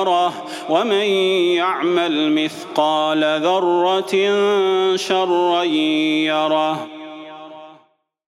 يره ومن يعمل مثقال ذرة شرا يره